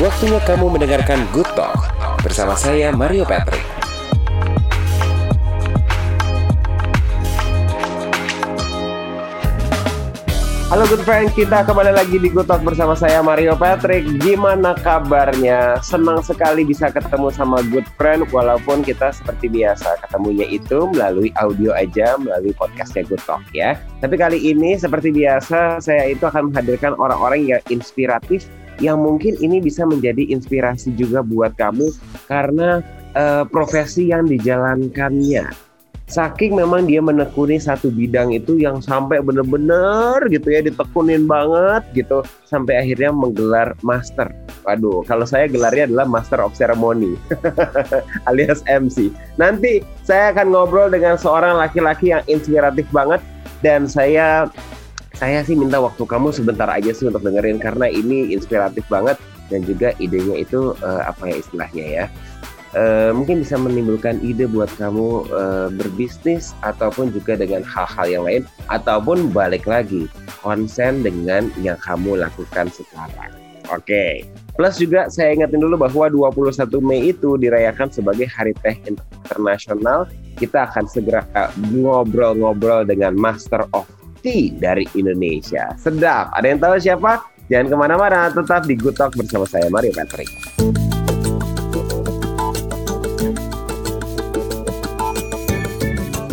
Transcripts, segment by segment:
Waktunya kamu mendengarkan Good Talk bersama saya Mario Patrick. Halo good friend, kita kembali lagi di Good Talk bersama saya Mario Patrick. Gimana kabarnya? Senang sekali bisa ketemu sama good friend walaupun kita seperti biasa ketemunya itu melalui audio aja, melalui podcastnya Good Talk ya. Tapi kali ini seperti biasa saya itu akan menghadirkan orang-orang yang inspiratif yang mungkin ini bisa menjadi inspirasi juga buat kamu karena uh, profesi yang dijalankannya. Saking memang dia menekuni satu bidang itu yang sampai bener-bener gitu ya ditekunin banget gitu sampai akhirnya menggelar master. Waduh, kalau saya gelarnya adalah Master of Ceremony alias MC. Nanti saya akan ngobrol dengan seorang laki-laki yang inspiratif banget dan saya saya sih minta waktu kamu sebentar aja sih untuk dengerin karena ini inspiratif banget dan juga idenya itu uh, apa ya istilahnya ya uh, mungkin bisa menimbulkan ide buat kamu uh, berbisnis ataupun juga dengan hal-hal yang lain ataupun balik lagi konsen dengan yang kamu lakukan sekarang. Oke. Okay. Plus juga saya ingatin dulu bahwa 21 Mei itu dirayakan sebagai Hari Teh Internasional. Kita akan segera ngobrol-ngobrol dengan Master of Dari Indonesia. Sedap. Ada yang tahu siapa? Jangan ke mana-mana, tetap di Good Talk bersama saya Mario Patrick.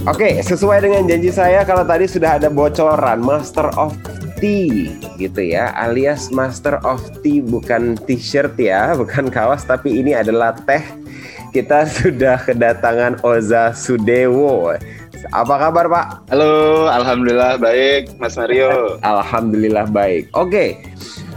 Oke, sesuai dengan janji saya kalau tadi sudah ada bocoran Master of Tea gitu ya, alias Master of Tea bukan t-shirt ya, bukan kaos tapi ini adalah teh. Kita sudah kedatangan Oza Sudewo apa kabar Pak? Halo, Alhamdulillah baik Mas Mario. Alhamdulillah baik. Oke,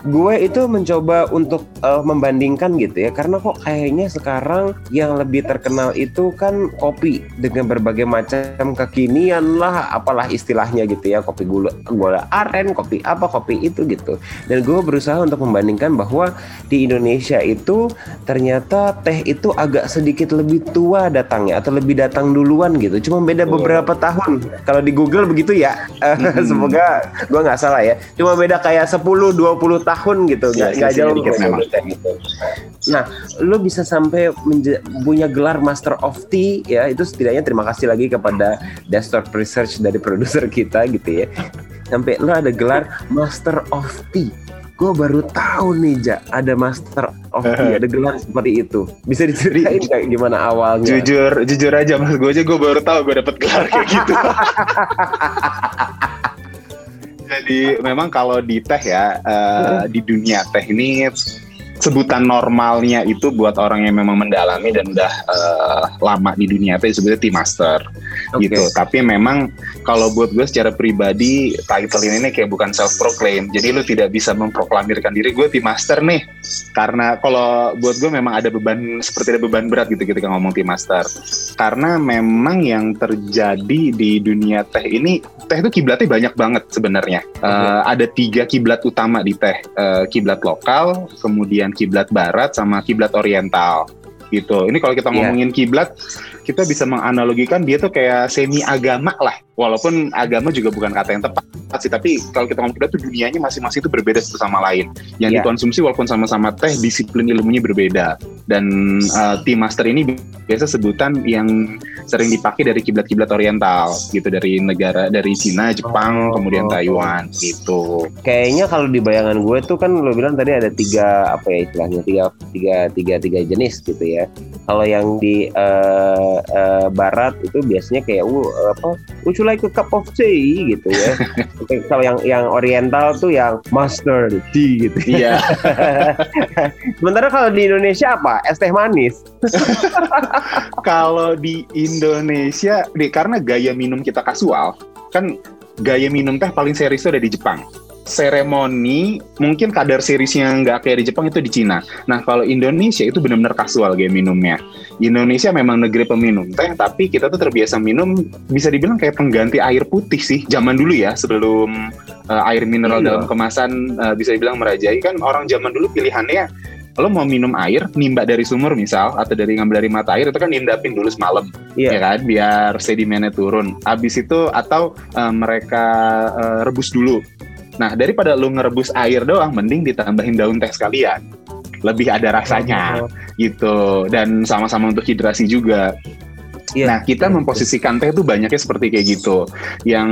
gue itu mencoba untuk uh, membandingkan gitu ya. Karena kok kayaknya sekarang yang lebih terkenal itu kan kopi. Dengan berbagai macam kekinian lah apalah istilahnya gitu ya. Kopi gula gula aren kopi apa kopi itu gitu. Dan gue berusaha untuk membandingkan bahwa di Indonesia itu ternyata teh itu agak sedikit lebih tua datangnya atau lebih datang duluan gitu. Cuma beda beberapa tahun. Kalau di Google begitu ya. Hmm. semoga gue nggak salah ya. Cuma beda kayak 10 20 tahun gitu. Nggak ya, jauh dikit memang gitu. Nah, lo bisa sampai punya gelar Master of Tea ya. Itu setidaknya terima kasih lagi kepada Desktop Research dari produser kita gitu ya. Sampai lo ada gelar Master of Tea gue baru tahu nih Ja ada Master of Tea ada gelar seperti itu. Bisa diceritain nggak gimana awalnya? Jujur jujur aja mas gue aja gue baru tahu gue dapet gelar kayak gitu Jadi memang kalau di teh ya uh, di dunia teh ini sebutan normalnya itu buat orang yang memang mendalami dan udah uh, lama di dunia teh sebetulnya tea master okay. gitu. Tapi memang kalau buat gue secara pribadi title ini kayak bukan self proclaim. Jadi lu tidak bisa memproklamirkan diri gue tea master nih. Karena kalau buat gue memang ada beban seperti ada beban berat gitu ketika ngomong tea master. Karena memang yang terjadi di dunia teh ini teh itu kiblatnya banyak banget sebenarnya. Okay. Uh, ada tiga kiblat utama di teh. Uh, kiblat lokal, kemudian kiblat barat sama kiblat oriental gitu. Ini kalau kita iya. ngomongin kiblat, kita bisa menganalogikan dia tuh kayak semi agama lah. Walaupun agama juga bukan kata yang tepat sih, tapi kalau kita ngomong kiblat tuh dunianya masing-masing itu berbeda satu sama lain. Yang yeah. dikonsumsi walaupun sama-sama teh, disiplin ilmunya berbeda. Dan uh, tea master ini biasa sebutan yang sering dipakai dari kiblat-kiblat oriental gitu dari negara dari Cina, Jepang, oh, kemudian oh, Taiwan gitu. Kayaknya kalau di bayangan gue tuh kan lo bilang tadi ada tiga apa ya istilahnya tiga tiga tiga tiga jenis gitu ya. Kalau yang di uh, uh, barat itu biasanya kayak uh, apa? You like a cup of tea gitu ya. kalau yang yang oriental tuh yang master tea gitu. Iya. Sementara kalau di Indonesia apa? Es teh manis. kalau di Indonesia, deh, karena gaya minum kita kasual, kan gaya minum teh paling serius itu ada di Jepang. Seremoni mungkin kadar seriesnya nggak kayak di Jepang itu di Cina. Nah kalau Indonesia itu benar-benar kasual gaya minumnya. Indonesia memang negeri peminum teh, tapi kita tuh terbiasa minum bisa dibilang kayak pengganti air putih sih. Zaman dulu ya sebelum uh, air mineral iya. dalam kemasan uh, bisa dibilang merajai kan orang zaman dulu pilihannya lo mau minum air nimba dari sumur misal atau dari ngambil dari mata air itu kan nindapin dulu semalam yeah. ya kan biar sedimennya turun habis itu atau uh, mereka uh, rebus dulu nah daripada lo ngerebus air doang mending ditambahin daun teh sekalian lebih ada rasanya oh. gitu dan sama-sama untuk hidrasi juga. Yeah. Nah, kita memposisikan teh itu banyaknya seperti kayak gitu. Yang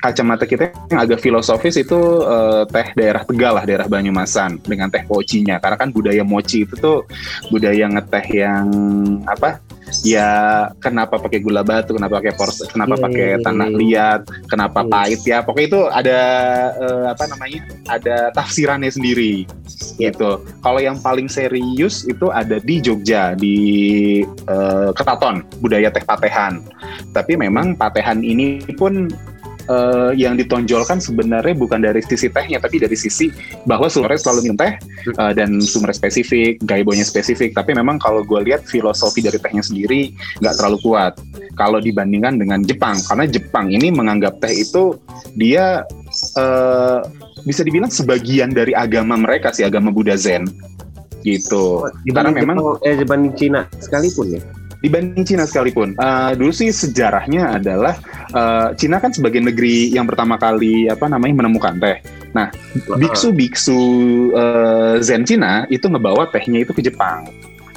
kacamata kita yang agak filosofis itu uh, teh daerah Tegal lah, daerah Banyumasan dengan teh pocinya. Karena kan budaya mochi itu tuh budaya ngeteh yang apa? Ya kenapa pakai gula batu, kenapa pakai pors, kenapa yeah, pakai yeah, tanah yeah. liat, kenapa yeah. pahit ya. Pokoknya itu ada uh, apa namanya? Ada tafsirannya sendiri yeah. gitu. Kalau yang paling serius itu ada di Jogja di uh, Ketaton, budaya teh patehan. Tapi memang patehan ini pun uh, yang ditonjolkan sebenarnya bukan dari sisi tehnya tapi dari sisi bahwa sumbernya selalu minum teh uh, dan sumber spesifik, gaibonya spesifik. Tapi memang kalau gue lihat filosofi dari tehnya sendiri nggak terlalu kuat kalau dibandingkan dengan Jepang karena Jepang ini menganggap teh itu dia uh, bisa dibilang sebagian dari agama mereka sih agama Buddha Zen gitu. Oh, karena memang Jepang, eh dibanding Cina sekalipun ya dibanding Cina sekalipun. Uh, dulu sih sejarahnya adalah uh, Cina kan sebagai negeri yang pertama kali apa namanya menemukan teh. Nah, biksu-biksu uh, Zen Cina itu ngebawa tehnya itu ke Jepang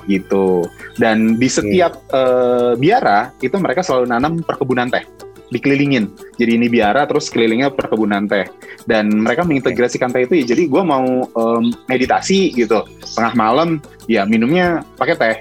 gitu. Dan di setiap uh, biara itu mereka selalu nanam perkebunan teh dikelilingin. Jadi ini biara terus kelilingnya perkebunan teh. Dan mereka mengintegrasikan teh itu ya jadi gue mau um, meditasi gitu. Tengah malam ya minumnya pakai teh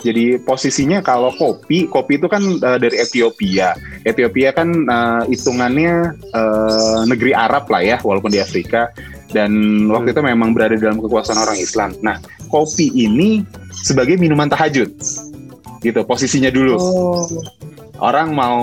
jadi posisinya kalau kopi, kopi itu kan uh, dari Ethiopia. Ethiopia kan uh, hitungannya uh, negeri Arab lah ya, walaupun di Afrika. Dan hmm. waktu itu memang berada dalam kekuasaan orang Islam. Nah, kopi ini sebagai minuman tahajud, gitu posisinya dulu. Oh. Orang mau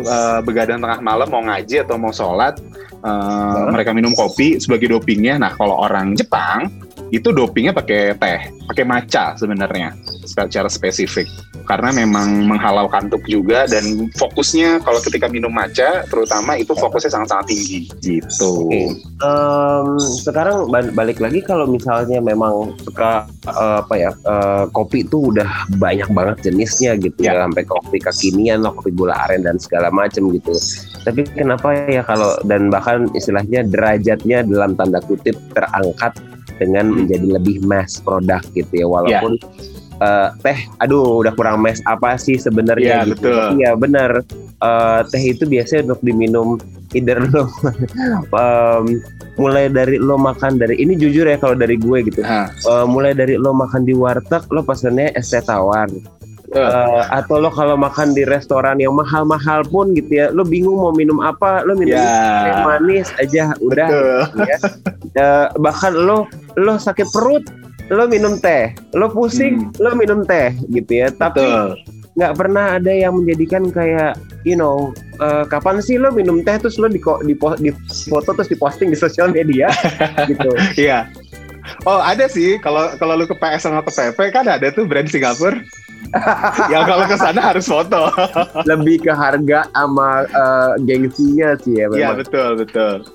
uh, begadang tengah malam, mau ngaji atau mau sholat, uh, mereka minum kopi sebagai dopingnya. Nah, kalau orang Jepang itu dopingnya pakai teh, pakai matcha sebenarnya secara spesifik karena memang menghalau kantuk juga dan fokusnya kalau ketika minum matcha terutama itu fokusnya sangat-sangat tinggi gitu. Okay. Um, sekarang balik lagi kalau misalnya memang suka uh, apa ya uh, kopi itu udah banyak banget jenisnya gitu ya, ya sampai kopi kekinian lah kopi gula aren dan segala macam gitu. Tapi kenapa ya kalau dan bahkan istilahnya derajatnya dalam tanda kutip terangkat dengan menjadi lebih mass produk gitu ya walaupun yeah. uh, teh aduh udah kurang mass apa sih sebenarnya yeah, gitu. iya benar uh, teh itu biasanya untuk diminum either lo um, mulai dari lo makan dari ini jujur ya kalau dari gue gitu. Uh, mulai dari lo makan di warteg lo pesannya es teh tawar Uh, atau lo kalau makan di restoran yang mahal-mahal pun gitu ya, lo bingung mau minum apa, lo minum yeah. manis aja udah. Gitu ya. uh, bahkan lo lo sakit perut, lo minum teh, lo pusing, hmm. lo minum teh gitu ya. Tapi nggak pernah ada yang menjadikan kayak you know uh, kapan sih lo minum teh terus lo di di, di foto terus diposting di sosial media gitu. Iya. Oh ada sih kalau kalau lu ke PS sama ke PP kan ada tuh brand Singapura ya kalau ke sana harus foto. Lebih ke harga sama uh, gengsinya sih ya. Iya betul betul.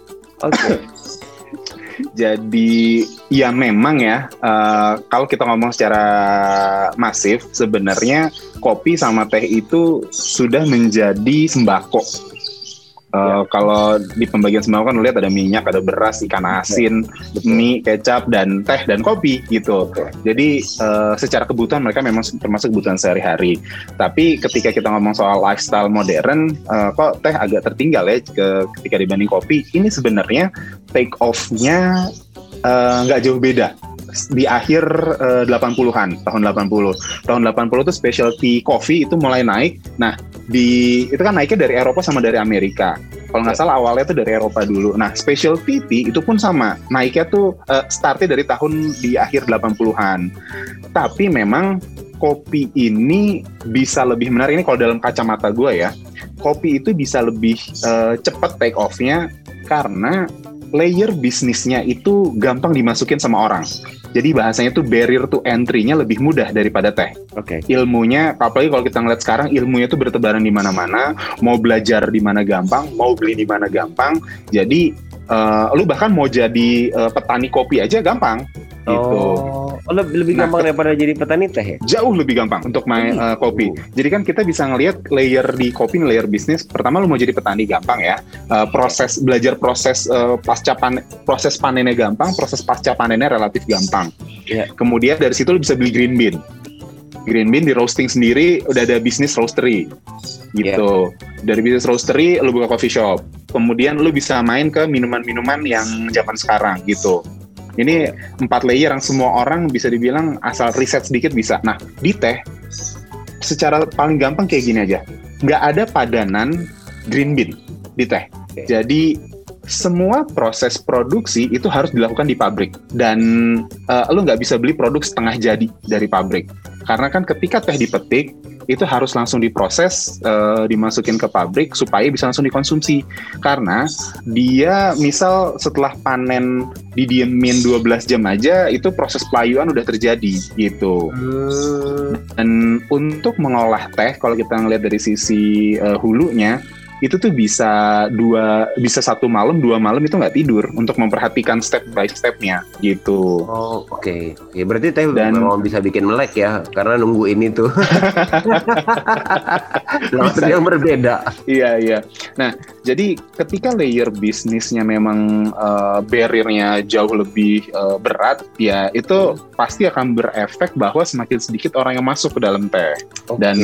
Oke. Okay. Jadi ya memang ya uh, kalau kita ngomong secara masif sebenarnya kopi sama teh itu sudah menjadi sembako Uh, ya. Kalau di pembagian sembako kan lihat ada minyak, ada beras, ikan asin, Betul. mie, kecap, dan teh dan kopi gitu. Betul. Jadi uh, secara kebutuhan mereka memang termasuk kebutuhan sehari-hari. Tapi ketika kita ngomong soal lifestyle modern, uh, kok teh agak tertinggal ya ke, ketika dibanding kopi. Ini sebenarnya take off-nya nggak uh, jauh beda di akhir uh, 80-an, tahun 80. Tahun 80 itu specialty coffee itu mulai naik. Nah, di itu kan naiknya dari Eropa sama dari Amerika. Kalau nggak salah awalnya itu dari Eropa dulu. Nah, specialty tea itu pun sama. Naiknya tuh uh, startnya dari tahun di akhir 80-an. Tapi memang kopi ini bisa lebih menarik ini kalau dalam kacamata gue ya. Kopi itu bisa lebih uh, cepat take off-nya karena layer bisnisnya itu gampang dimasukin sama orang. Jadi bahasanya tuh barrier to entry-nya lebih mudah daripada teh. Oke. Okay. Ilmunya, apalagi kalau kita ngeliat sekarang, ilmunya tuh bertebaran di mana-mana. Mau belajar di mana gampang, mau beli di mana gampang. Jadi uh, lu bahkan mau jadi uh, petani kopi aja gampang. Gitu. Oh, lebih, lebih Nah, gampang daripada jadi petani teh ya? jauh lebih gampang untuk main Hmm. uh, kopi. Jadi kan kita bisa ngelihat layer di kopi, layer bisnis. Pertama lu mau jadi petani gampang ya. Uh, proses belajar proses uh, pasca panen, proses panennya gampang, proses pasca panennya relatif gampang. Iya. Kemudian dari situ lu bisa beli green bean. Green bean di roasting sendiri udah ada bisnis roastery gitu. Dari bisnis roastery lu buka coffee shop. Kemudian lu bisa main ke minuman-minuman yang zaman sekarang gitu. Ini empat layer yang semua orang bisa dibilang asal riset sedikit bisa. Nah, di teh secara paling gampang kayak gini aja. Nggak ada padanan green bean di teh. Jadi semua proses produksi itu harus dilakukan di pabrik dan eh, lu nggak bisa beli produk setengah jadi dari pabrik karena kan ketika teh dipetik itu harus langsung diproses eh, dimasukin ke pabrik supaya bisa langsung dikonsumsi karena dia misal setelah panen didiemin 12 jam aja itu proses pelayuan udah terjadi gitu Hmm. dan untuk mengolah teh kalau kita ngelihat dari sisi eh, hulunya itu tuh bisa dua bisa satu malam dua malam itu nggak tidur untuk memperhatikan step by stepnya gitu Oh oke, oke berarti teh Dan- memang bisa bikin melek ya, karena nunggu ini tuh. Langsung yang berbeda. Iya iya. Nah jadi ketika layer bisnisnya memang eh, barriernya jauh lebih eh, berat, ya itu pasti akan berefek bahwa semakin sedikit orang yang masuk ke dalam teh. Oke. Dan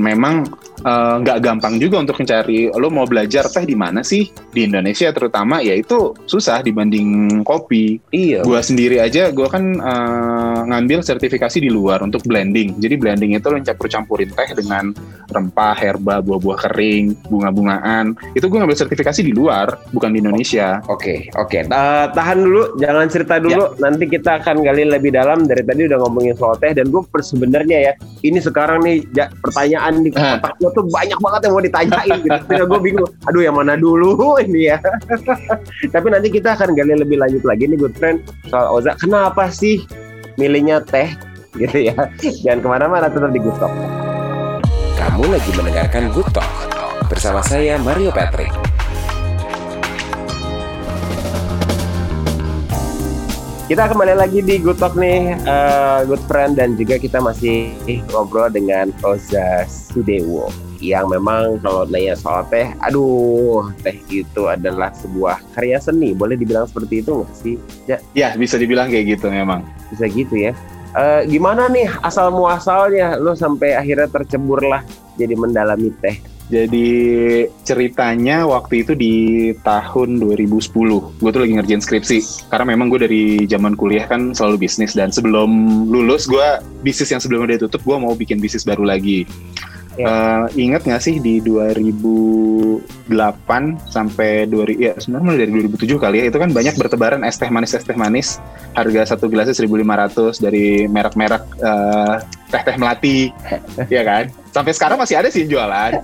memang eh, nggak gampang juga untuk mencari. Lo mau belajar teh di mana sih di Indonesia terutama? Ya itu susah dibanding kopi. iya. Gua sendiri aja, gua kan eh, ngambil sertifikasi di luar untuk blending. Jadi blending itu lo campur-campurin teh dengan rempah, herba, buah-buah kering, bunga-bungaan. Itu gue ngambil sertifikasi di luar, bukan di Indonesia. Oke, oke. Ta- tahan dulu, jangan cerita dulu. Nanti kita akan gali lebih dalam. Dari tadi udah ngomongin soal teh dan gue sebenarnya ya, ini sekarang nih ja- pertanyaan di otak gue tuh banyak banget yang mau ditanyain gitu. Gue bingung. Aduh, yang mana dulu ini ya. Tapi nanti kita akan gali lebih lanjut lagi nih, good friend. Soal Oza, kenapa sih milihnya teh? Gitu ya. Jangan ke mana-mana, tetap di Good Talk. Kamu lagi mendengarkan Good Talk bersama saya Mario Patrick. Kita kembali lagi di Good Talk nih, eh, Good Friend dan juga kita masih ngobrol dengan Oza Sudewo yang memang kalau nanya soal teh, aduh teh itu adalah sebuah karya seni, boleh dibilang seperti itu nggak sih? Ya, bisa dibilang kayak gitu memang. Bisa gitu ya. Eh, gimana nih asal muasalnya lo sampai akhirnya tercebur lah jadi mendalami teh? Jadi ceritanya waktu itu di tahun 2010, gue tuh lagi ngerjain skripsi. Karena memang gue dari zaman kuliah kan selalu bisnis dan sebelum lulus gue bisnis yang sebelumnya udah tutup, gue mau bikin bisnis baru lagi. Eh, ingat nggak sih di 2008 sampai 2000 ya sebenarnya mulai dari 2007 kali ya itu kan banyak bertebaran es teh manis es teh manis harga satu gelasnya 1.500 dari merek-merek eh, teh teh melati ya kan? Sampai sekarang masih ada sih jualan.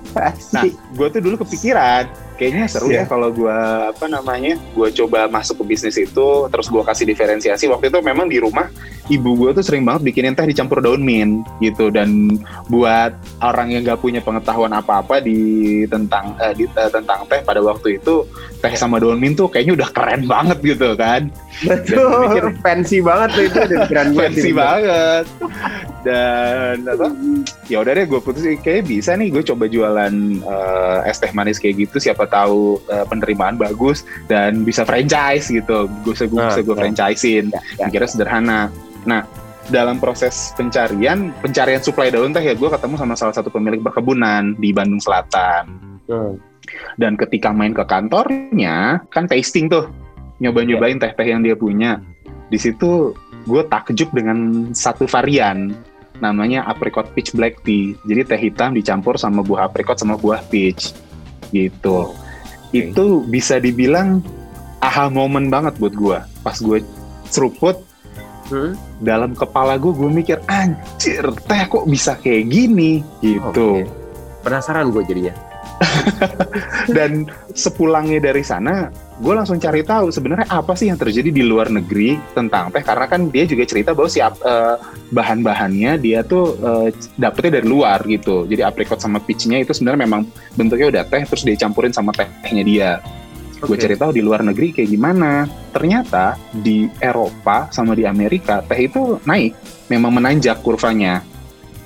Nah, gue tuh dulu kepikiran, kayaknya seru Iya. ya kalau gue apa namanya, gue coba masuk ke bisnis itu, terus gue kasih diferensiasi. Waktu itu memang di rumah ibu gue tuh sering banget bikinin teh dicampur daun mint gitu, dan buat orang yang gak punya pengetahuan apa-apa di tentang eh, di, eh, tentang teh pada waktu itu teh sama daun mint tuh kayaknya udah keren banget gitu kan, Betul, mikir- fancy banget tuh itu dan keren banget fancy banget. Dan apa? Ya udah deh, gue putusin kayak bisa nih gue coba jualan eh, es teh manis kayak gitu. Siapa tahu eh, penerimaan bagus dan bisa franchise gitu. Gue bisa gue Nah, bisa gue nah. franchisein. Ya, ya. Mikirnya sederhana. Nah, dalam proses pencarian pencarian suplai daun teh ya gue ketemu sama salah satu pemilik perkebunan di Bandung Selatan. Hmm. Dan ketika main ke kantornya, kan tasting tuh, nyoba-nyobain teh-teh yang dia punya. Di situ gue takjub dengan satu varian, namanya apricot peach black tea. Jadi teh hitam dicampur sama buah apricot sama buah peach, gitu. Oke. Itu bisa dibilang aha moment banget buat gue. Pas gue seruput, Hmm? dalam kepala gue, gue mikir, anjir, teh kok bisa kayak gini, gitu. Oke. Penasaran gue jadinya. dan sepulangnya dari sana gue langsung cari tahu sebenarnya apa sih yang terjadi di luar negeri tentang teh karena kan dia juga cerita bahwa si ap- eh, bahan-bahannya dia tuh eh, dapetnya dari luar gitu jadi apricot sama peachnya itu sebenarnya memang bentuknya udah teh terus dia campurin sama tehnya dia Gue Oke. cari tahu di luar negeri kayak gimana. Ternyata di Eropa sama di Amerika teh itu naik, memang menanjak kurvanya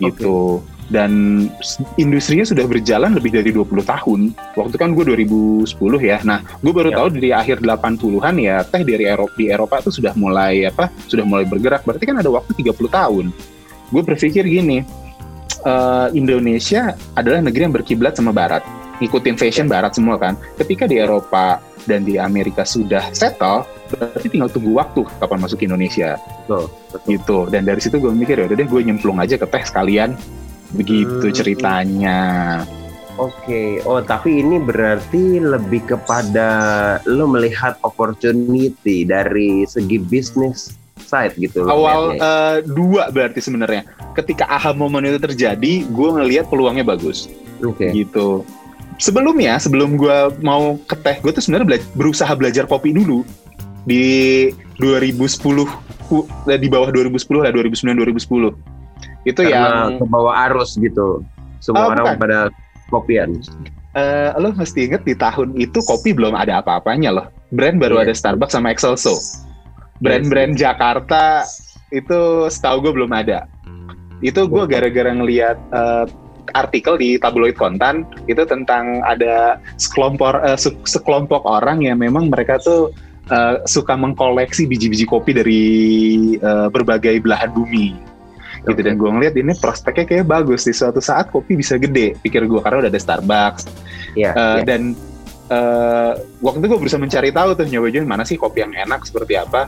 gitu. Dan industrinya sudah berjalan lebih dari 20 tahun. Waktu kan gue 2010 ya. Nah, gue baru Ya. tahu dari akhir 80-an ya teh dari Eropa di Eropa tuh sudah mulai apa? Sudah mulai bergerak. Berarti kan ada waktu 30 tahun. Gue berpikir gini, eh, Indonesia adalah negeri yang berkiblat sama barat. Ngikutin fashion barat semua kan. Ketika di Eropa dan di Amerika sudah settle, berarti tinggal tunggu waktu kapan masuk ke Indonesia Betul. betul. gitu dan dari situ gue mikir ya udah deh gue nyemplung aja ke teh sekalian begitu Hmm. ceritanya Oke, oh tapi ini berarti lebih kepada lo melihat opportunity dari segi bisnis side gitu. awal lihatnya. eh, dua berarti sebenarnya ketika aha momen itu terjadi gue ngelihat peluangnya bagus Oke. gitu sebelumnya sebelum gue mau ke teh gue tuh sebenarnya bela- berusaha belajar kopi dulu di 2010 ku- eh, di bawah 2010 lah 2009 2010 itu Karena yang ke bawah arus gitu. Semua Oh, orang bukan. pada kopian. eh, lo mesti inget di tahun itu kopi belum ada apa-apanya loh. Brand baru Iya. ada Starbucks sama Excelso. Brand-brand Jakarta itu setahu gue belum ada. Itu gue Betul. gara-gara ngeliat eh, artikel di tabloid kontan itu tentang ada sekelompok eh, se- sekelompok orang yang memang mereka tuh eh, suka mengkoleksi biji-biji kopi dari eh, berbagai belahan bumi gitu dan gue ngeliat ini prospeknya kayak bagus. Di suatu saat kopi bisa gede pikir gue karena udah ada Starbucks. Iya. Eh, iya. dan eh, waktu itu gue berusaha mencari tahu tuh nyoba-nyobain mana sih kopi yang enak seperti apa.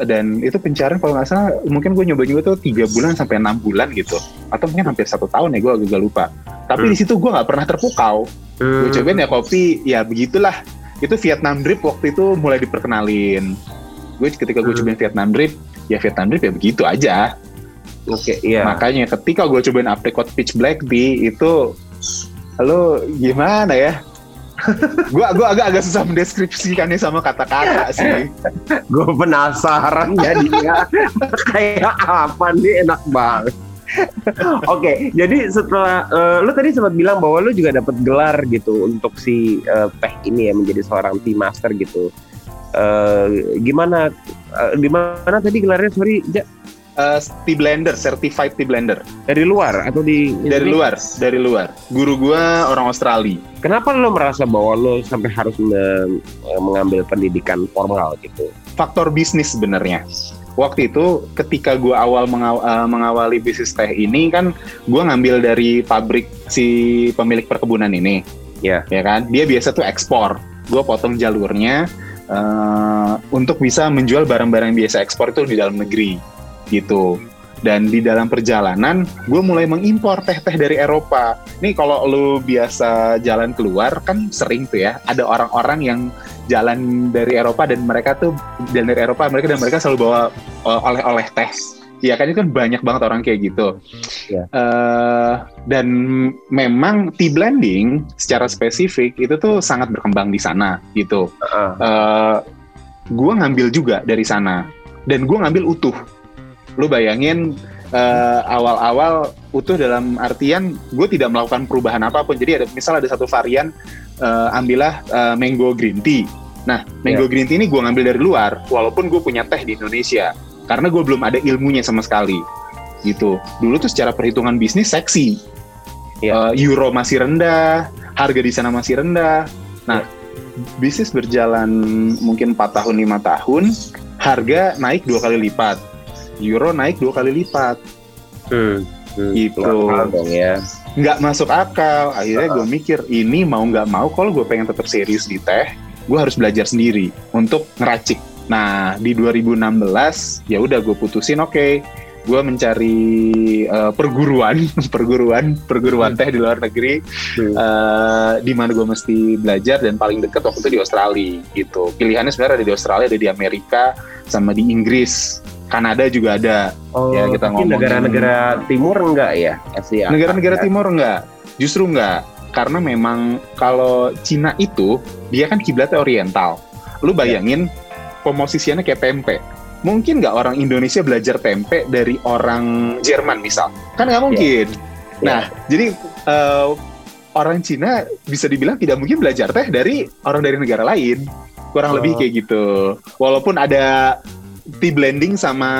Dan itu pencarian kalau nggak salah mungkin gue nyoba-nyoba tuh tiga bulan sampai enam bulan gitu. Atau mungkin hampir satu tahun ya gue agak lupa. Tapi Hmm. di situ gue nggak pernah terpukau. Hmm, gue cobain ya kopi ya begitulah. Itu Vietnam drip waktu itu mulai diperkenalin. Gue ketika gue Hmm. cobain Vietnam drip ya Vietnam drip ya begitu aja Oke, iya. makanya ketika gue cobain apricot peach black tea itu lo gimana ya gue gua agak agak susah mendeskripsikannya sama kata-kata sih Gue penasaran jadinya kayak apa nih enak banget. Oke, jadi setelah eh, lu tadi sempat bilang bahwa lu juga dapat gelar gitu untuk si eh, teh ini ya menjadi seorang tea master gitu. Eh, gimana eh, di mana tadi gelarnya sorry Ja? Eh, tea blender certified tea blender. Dari luar atau di dari ini? luar dari luar. Guru gue orang Australia. Kenapa lo merasa bahwa lo sampai harus me- eh, mengambil pendidikan formal gitu? faktor bisnis sebenarnya. Waktu itu ketika gue awal mengaw- eh, mengawali bisnis teh ini kan gue ngambil dari pabrik si pemilik perkebunan ini. Ya. ya kan? Dia biasa tuh ekspor. Gue potong jalurnya eh, untuk bisa menjual barang-barang yang biasa ekspor itu di dalam negeri gitu dan di dalam perjalanan gue mulai mengimpor teh-teh dari Eropa nih kalau lu biasa jalan keluar kan sering tuh ya ada orang-orang yang jalan dari Eropa dan mereka tuh dan dari Eropa mereka dan mereka selalu bawa uh, oleh-oleh teh Iya kan itu kan banyak banget orang kayak gitu. Iya. Eh, dan memang tea blending secara spesifik itu tuh sangat berkembang di sana gitu. Heeh. Eh, gue ngambil juga dari sana dan gue ngambil utuh. Lu bayangin eh, awal-awal utuh dalam artian gue tidak melakukan perubahan apa pun. Jadi ada misal ada satu varian eh, ambillah eh, mango green tea. Nah mango green tea ini gue ngambil dari luar, walaupun gue punya teh di Indonesia karena gue belum ada ilmunya sama sekali. Gitu. Dulu tuh secara perhitungan bisnis seksi. Iya. Eh, euro masih rendah, harga di sana masih rendah. Nah, bisnis berjalan mungkin 4 tahun lima tahun, harga naik dua kali lipat, euro naik dua kali lipat, Hmm. Hmm. Gitu. Dong ya. nggak masuk akal. Akhirnya gue mikir ini mau nggak mau kalau gue pengen tetap serius di teh, gue harus belajar sendiri untuk ngeracik. Nah di 2016 ya udah gue putusin oke, gue mencari eh, perguruan, perguruan, perguruan teh di luar negeri Hmm. eh, di mana gue mesti belajar dan paling deket waktu itu di Australia gitu. Pilihannya sebenarnya ada di Australia, ada di Amerika, sama di Inggris, Kanada juga ada. Oh, Ya, kita tapi ngomongin- negara-negara timur enggak ya? Asia. Negara-negara timur enggak, justru enggak. Karena memang kalau Cina itu dia kan kiblatnya oriental. Lu bayangin pemosisiannya kayak tempe. Mungkin nggak orang Indonesia belajar tempe dari orang Jerman misal? Kan nggak mungkin. Nah, jadi eh, orang Cina bisa dibilang tidak mungkin belajar teh dari orang dari negara lain. Kurang Oh. lebih kayak gitu. Walaupun ada tea blending sama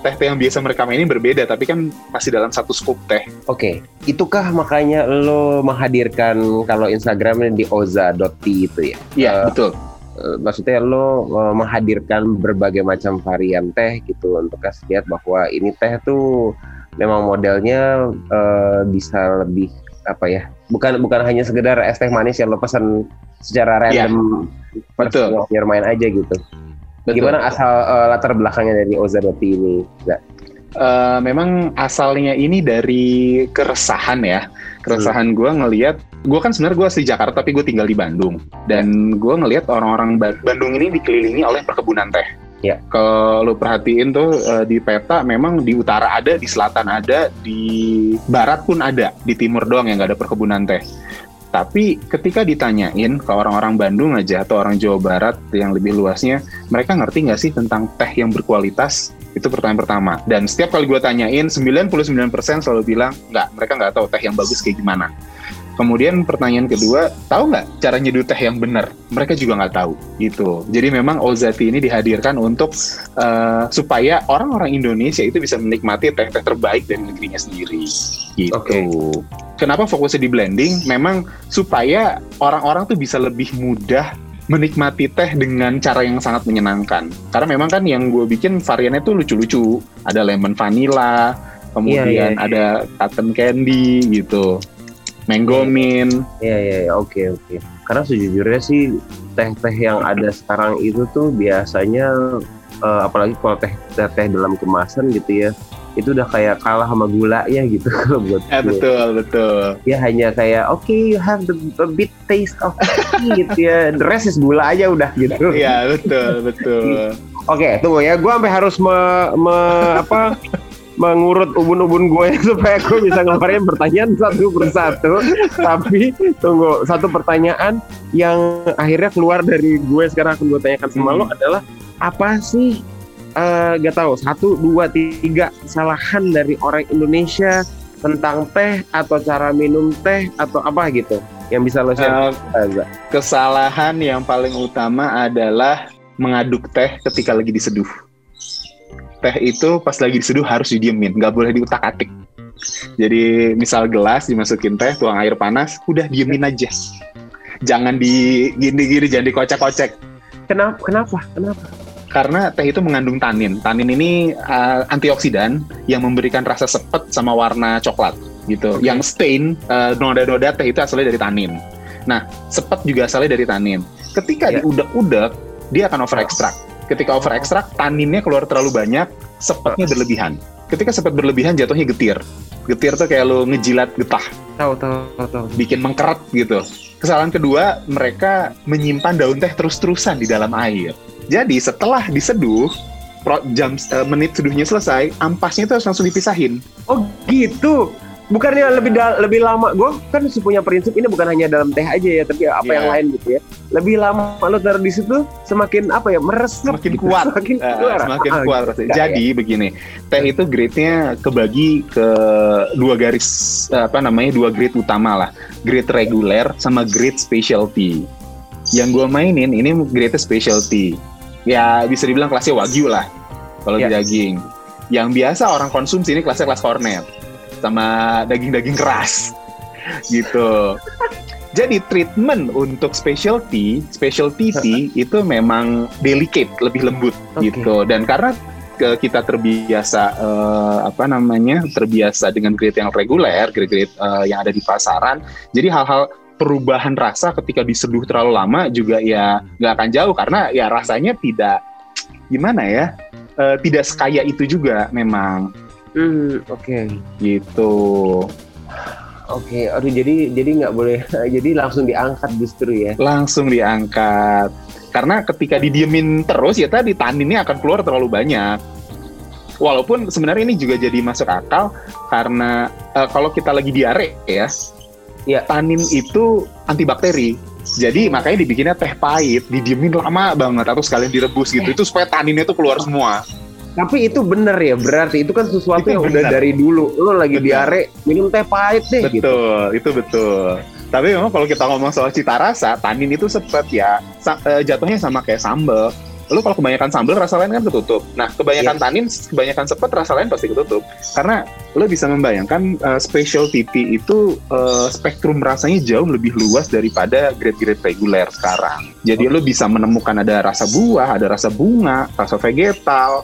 teh-teh yang biasa mereka mainin berbeda, tapi kan masih dalam satu scoop teh. Oke, itukah makanya lo menghadirkan kalau Instagramnya di oza.tea itu ya? Iya, Eh, betul. Eh, maksudnya lo eh, menghadirkan berbagai macam varian teh gitu untuk kasih lihat bahwa ini teh tuh memang modelnya eh, bisa lebih apa ya bukan bukan hanya sekedar es teh manis yang lo pesan secara Iya, random pas betul. biar main aja gitu Betul. gimana asal eh, latar belakangnya dari Oza Roti ini Nggak? Eh, memang asalnya ini dari keresahan ya. Keresahan gue ngelihat, gue kan sebenarnya gue asli Jakarta tapi gue tinggal di Bandung. Dan gue ngelihat orang-orang Ba- Bandung ini dikelilingi oleh perkebunan teh. Ya. Kalau lu perhatiin tuh eh, di peta memang di utara ada, di selatan ada, di barat pun ada, di timur doang yang nggak ada perkebunan teh. Tapi ketika ditanyain ke orang-orang Bandung aja atau orang Jawa Barat yang lebih luasnya, mereka ngerti nggak sih tentang teh yang berkualitas? Itu pertanyaan pertama. Dan setiap kali gue tanyain, 99% selalu bilang, nggak, mereka nggak tahu teh yang bagus kayak gimana. Kemudian pertanyaan kedua, tahu nggak cara nyeduh teh yang benar? Mereka juga nggak tahu, gitu. Jadi memang Ozati ini dihadirkan untuk eh, supaya orang-orang Indonesia itu bisa menikmati teh-teh terbaik dari negerinya sendiri, gitu. Oke. Kenapa fokusnya di blending? Memang supaya orang-orang tuh bisa lebih mudah menikmati teh dengan cara yang sangat menyenangkan. Karena memang kan yang gue bikin variannya tuh lucu-lucu. Ada lemon vanilla, kemudian Iya, iya, iya. ada cotton candy gitu. Mango mint. Iya iya iya, oke oke. Karena sejujurnya sih teh-teh yang ada sekarang itu tuh biasanya eh, apalagi kalau teh teh teh dalam kemasan gitu ya, itu udah kayak kalah sama gula ya gitu kalau buat Eh, gue. betul, betul. Ya hanya kayak oke you have the a bit taste of coffee gitu ya, the rest is gula aja udah gitu. Iya, betul, betul. Oke, tunggu ya. Gue sampai harus me, me- apa mengurut ubun-ubun gue supaya gue bisa ngeluarin pertanyaan satu persatu. Tapi tunggu, satu pertanyaan yang akhirnya keluar dari gue sekarang akan gue tanyakan sama Hmm. lo adalah apa sih? eh gak tahu satu dua tiga kesalahan dari orang Indonesia tentang teh atau cara minum teh atau apa gitu yang bisa lo share Azza? kesalahan yang paling utama adalah mengaduk teh ketika lagi diseduh. Teh itu pas lagi diseduh harus didiemin, nggak boleh diutak-atik. Jadi misal gelas dimasukin teh, tuang air panas, udah diemin aja. Jangan di gini-gini, jangan dikocek-kocek. Kenapa? Kenapa? Kenapa? Karena teh itu mengandung tanin. Tanin ini uh, antioksidan yang memberikan rasa sepet sama warna coklat gitu. Oke. Yang stain uh, noda-noda teh itu asalnya dari tanin. Nah, sepet juga asalnya dari tanin. Ketika Ya. diudak-udak, dia akan over extract. Ketika over extract, taninnya keluar terlalu banyak, sepetnya berlebihan. Ketika sepet berlebihan, jatuhnya getir. Getir tuh kayak lo ngejilat getah, Tahu tahu tahu bikin mengkeret gitu. Kesalahan kedua, mereka menyimpan daun teh terus-terusan di dalam air. Jadi setelah diseduh, pro- jam eh, menit seduhnya selesai, ampasnya itu harus langsung dipisahin. Oh gitu. Bukannya lebih da- lebih lama. Gue kan punya prinsip ini bukan hanya dalam teh aja ya, tapi apa Iya. yang lain gitu ya. Lebih lama lo taruh di situ, semakin apa ya meresap. Semakin gitu. kuat. Semakin Eh, keluar. semakin Ah, kuat gitu. Jadi begini, teh itu grade-nya kebagi ke dua garis apa namanya dua grade utama lah, grade reguler sama grade specialty. Yang gue mainin ini grade specialty. Ya bisa dibilang kelasnya wagyu lah kalau di Ya. daging. Yang biasa orang konsumsi ini kelasnya kelas cornet sama daging-daging keras gitu. Jadi treatment untuk specialty, specialty tea itu memang delicate, lebih lembut Oke. gitu. Dan karena ke- kita terbiasa eh, apa namanya terbiasa dengan grade yang reguler, grade-grade eh, yang ada di pasaran, jadi hal-hal perubahan rasa ketika diseduh terlalu lama juga ya nggak akan jauh karena ya rasanya tidak gimana ya, eh, tidak sekaya itu juga memang Hmm, oke. gitu. Oke, aduh jadi jadi nggak boleh jadi langsung diangkat justru ya. langsung diangkat. Karena ketika didiemin terus ya tadi taninnya akan keluar terlalu banyak. Walaupun sebenarnya ini juga jadi masuk akal karena eh, kalau kita lagi diare ya, Iya. tanin itu antibakteri. Jadi makanya dibikinnya teh pahit, didiemin lama banget atau sekalian direbus gitu. Itu supaya taninnya tuh keluar semua. Tapi itu bener ya, berarti itu kan sesuatu Itu yang udah bener. dari dulu. Lo lagi Bener. diare, minum teh pahit deh gitu. Betul, itu betul. Tapi memang kalau kita ngomong soal cita rasa, tanin itu sepet ya. Sa uh, jatuhnya sama kayak sambal. Lu kalau kebanyakan sambal rasa lain kan ketutup. Nah, kebanyakan yeah. tanin, kebanyakan sepet rasa lain pasti ketutup. Karena lu bisa membayangkan uh, special TP itu uh, spektrum rasanya jauh lebih luas daripada grade-grade reguler sekarang. Jadi okay. lu bisa menemukan ada rasa buah, ada rasa bunga, rasa vegetal,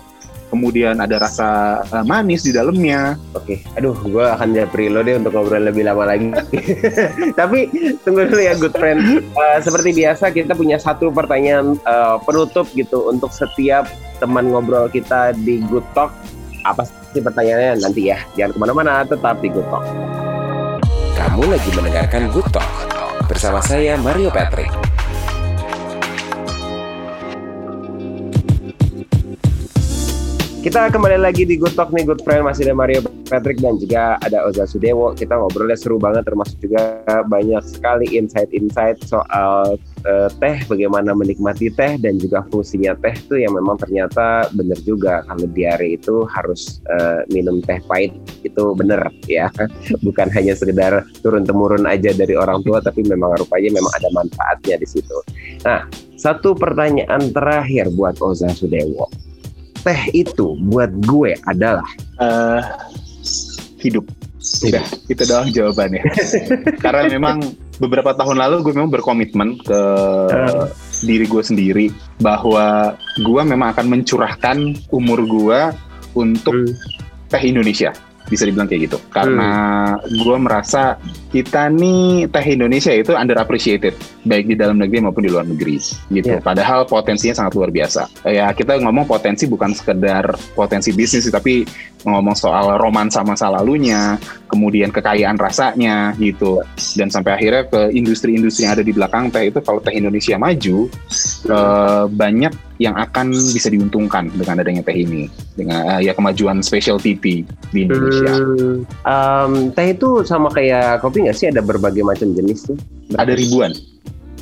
kemudian ada rasa uh, manis di dalamnya. Oke, aduh, gue akan japri lo deh untuk ngobrol lebih lama lagi. Tapi tunggu dulu ya, good friend. Uh, seperti biasa kita punya satu pertanyaan uh, penutup gitu untuk setiap teman ngobrol kita di Good Talk. Apa sih pertanyaannya nanti ya? Jangan ke mana-mana, tetap di Good Talk. Kamu lagi mendengarkan Good Talk bersama saya Mario Patrick. Kita kembali lagi di Good Talk nih Good Friend masih ada Mario Patrick dan juga ada Oza Sudewo. Kita ngobrolnya seru banget termasuk juga banyak sekali insight-insight soal uh, teh, bagaimana menikmati teh dan juga fungsinya teh itu yang memang ternyata benar juga kalau diare itu harus uh, minum teh pahit itu benar ya. Bukan hanya sekedar turun temurun aja dari orang tua tapi memang rupanya memang ada manfaatnya di situ. Nah, satu pertanyaan terakhir buat Oza Sudewo teh itu buat gue adalah uh, hidup. Udah, itu doang jawabannya. Karena memang beberapa tahun lalu gue memang berkomitmen ke uh. diri gue sendiri bahwa gue memang akan mencurahkan umur gue untuk hmm. teh Indonesia bisa dibilang kayak gitu karena hmm. gue merasa kita nih teh Indonesia itu under appreciated baik di dalam negeri maupun di luar negeri gitu yeah. padahal potensinya sangat luar biasa ya kita ngomong potensi bukan sekedar potensi bisnis tapi ngomong soal romansa masa lalunya kemudian kekayaan rasanya gitu dan sampai akhirnya ke industri-industri yang ada di belakang teh itu kalau teh Indonesia maju eh, banyak yang akan bisa diuntungkan dengan adanya teh ini dengan uh, ya kemajuan special TV di Indonesia. Hmm, um, teh itu sama kayak kopi nggak sih ada berbagai macam jenis tuh? Ada ribuan.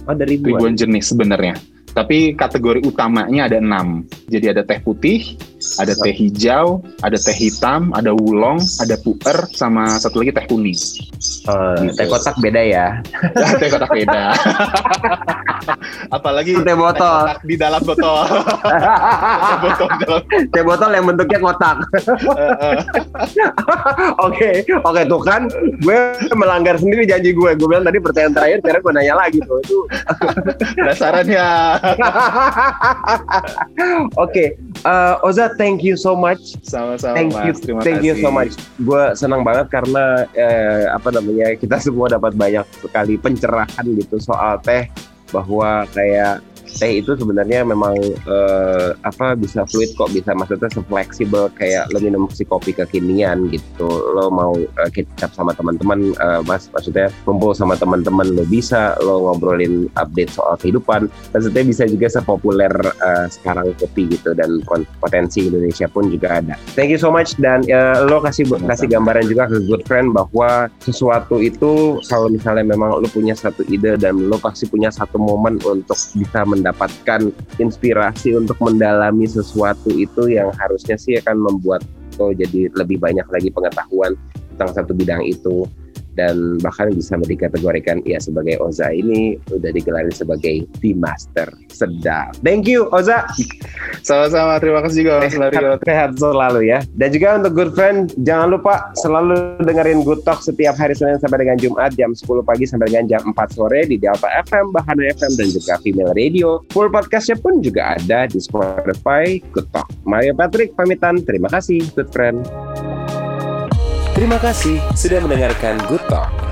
Oh, ada ribuan. Ribuan jenis sebenarnya. Tapi kategori utamanya ada enam. Jadi ada teh putih, ada teh hijau, ada teh hitam, ada wulong, ada puer, sama satu lagi teh kuning. Uh, gitu. Teh kotak beda ya? teh kotak beda. Apalagi teh botol teh di dalam botol. teh botol dalam. Teh botol yang bentuknya kotak. Oke, oke tuh kan, gue melanggar sendiri janji gue. Gue bilang tadi pertanyaan terakhir, sekarang gue nanya lagi tuh. Itu dasarannya. Oke, okay. Uh, Oza, thank you so much. Sama-sama. Thank you, Terima thank kasih. you so much. Gue senang banget karena uh, apa namanya kita semua dapat banyak sekali pencerahan gitu soal teh bahwa kayak teh itu sebenarnya memang uh, apa bisa fluid kok bisa maksudnya fleksibel kayak lo minum si kopi kekinian gitu. Lo mau uh, kecap sama teman-teman uh, mas maksudnya kumpul sama teman-teman lo bisa lo ngobrolin update soal kehidupan. Maksudnya bisa juga sepopuler uh, sekarang kopi gitu dan potensi Indonesia pun juga ada. Thank you so much dan uh, lo kasih kasih gambaran juga ke good friend bahwa sesuatu itu kalau misalnya memang lo punya satu ide dan lo pasti punya satu momen untuk bisa men mendapatkan inspirasi untuk mendalami sesuatu itu yang harusnya sih akan membuat lo jadi lebih banyak lagi pengetahuan tentang satu bidang itu dan bahkan bisa dikategorikan ya sebagai Oza ini udah digelarin sebagai the master sedap. Thank you Oza. Sama-sama, terima kasih juga Mas Mario. Sehat selalu ya. Dan juga untuk good friend, jangan lupa selalu dengerin Good Talk setiap hari Senin sampai dengan Jumat jam 10 pagi sampai dengan jam 4 sore di Delta FM, Bahana FM dan juga Female Radio. Full podcastnya pun juga ada di Spotify Good Talk. Mario Patrick pamitan. Terima kasih good friend. Terima kasih sudah mendengarkan Good Talk.